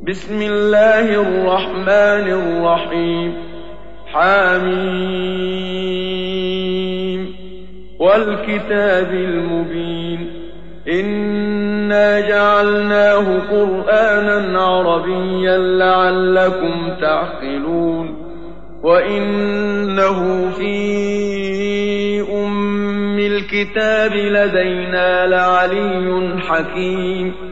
بسم الله الرحمن الرحيم. حاميم والكتاب المبين. إنا جعلناه قرآنا عربيا لعلكم تعقلون. وإنه في أم الكتاب لدينا لعلي حكيم.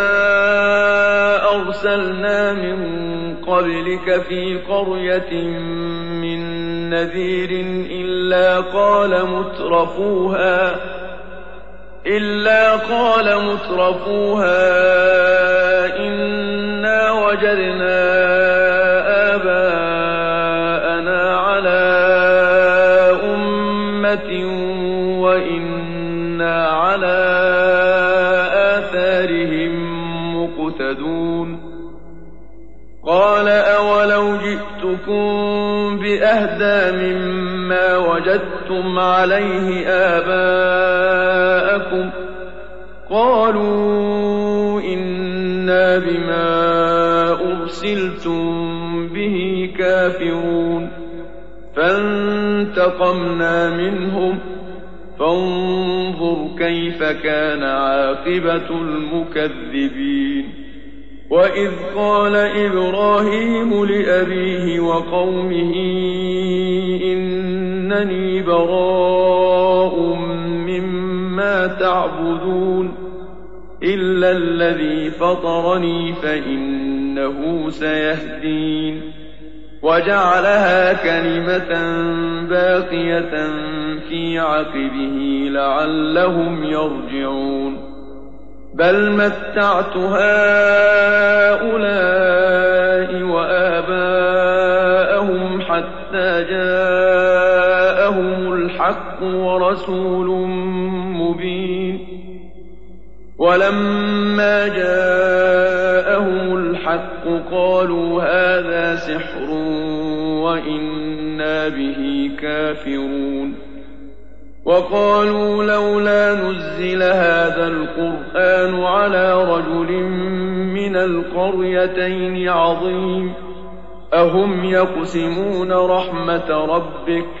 قبلك في قرية من نذير إلا قال مترفوها إلا قال مترفوها إنا وجدنا آباءنا على أمة وجدتم عليه آباءكم قالوا إنا بما أرسلتم به كافرون فانتقمنا منهم فانظر كيف كان عاقبة المكذبين وإذ قال إبراهيم لأبيه وقومه إنني براء مما تعبدون إلا الذي فطرني فإنه سيهدين وجعلها كلمة باقية في عقبه لعلهم يرجعون بل متعت هؤلاء وآباءهم حتى جاءهم الحق ورسول مبين ولما جاءهم الحق قالوا هذا سحر وإنا به كافرون وقالوا لولا نزل هذا القرآن على رجل من القريتين عظيم أهم يقسمون رحمة ربك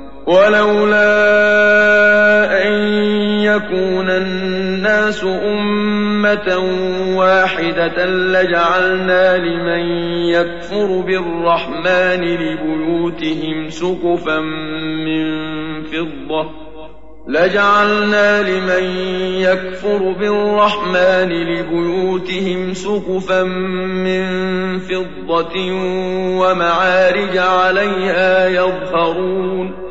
ولولا أن يكون الناس أمة واحدة لجعلنا لمن يكفر بالرحمن لبيوتهم سقفا من فضة. لجعلنا لمن يكفر بالرحمن لبيوتهم سقفا من فضة ومعارج عليها يظهرون.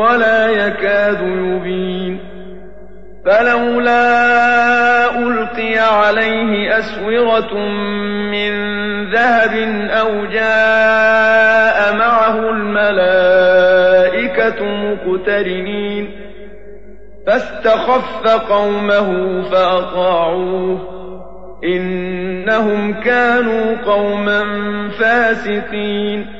ولا يكاد يبين. فلولا ألقي عليه أسورة من ذهب أو جاء معه الملائكة مقترنين. فاستخف قومه فأطاعوه. إنهم كانوا قوما فاسقين.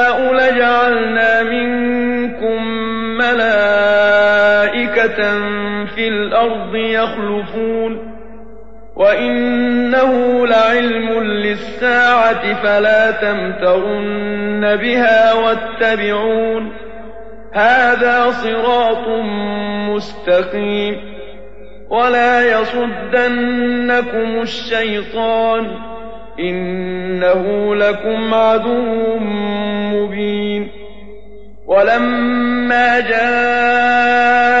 يخلفون وإنه لعلم للساعة فلا تمترن بها واتبعون هذا صراط مستقيم ولا يصدنكم الشيطان إنه لكم عدو مبين ولما جاء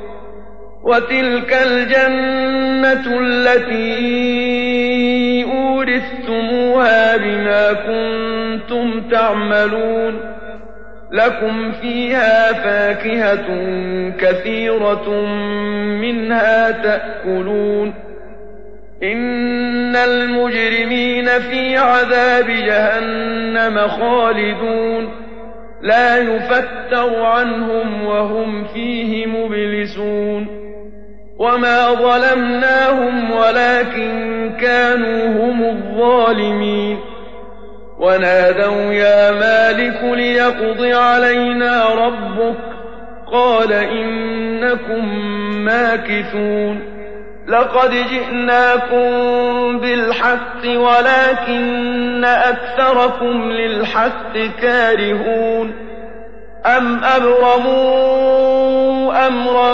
وتلك الجنة التي أورثتموها بما كنتم تعملون. لكم فيها فاكهة كثيرة منها تأكلون. إن المجرمين في عذاب جهنم خالدون. لا يفتر عنهم وهم فيه مبلسون. وما ظلمناهم ولكن كانوا هم الظالمين ونادوا يا مالك ليقض علينا ربك قال إنكم ماكثون لقد جئناكم بالحق ولكن أكثركم للحق كارهون أَمْ أَبْرَمُوا أَمْرًا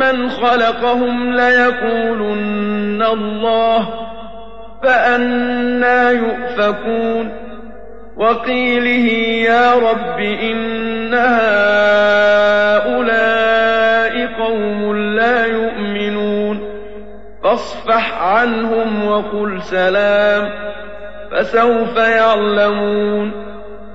مَّنْ خَلَقَهُمْ لَيَقُولُنَّ اللَّهُ ۖ فَأَنَّىٰ يُؤْفَكُونَ وَقِيلِهِ يَا رَبِّ إِنَّ هَٰؤُلَاءِ قَوْمٌ لَّا يُؤْمِنُونَ فَاصْفَحْ عَنْهُمْ وَقُلْ سَلَامٌ فَسَوْفَ يَعْلَمُونَ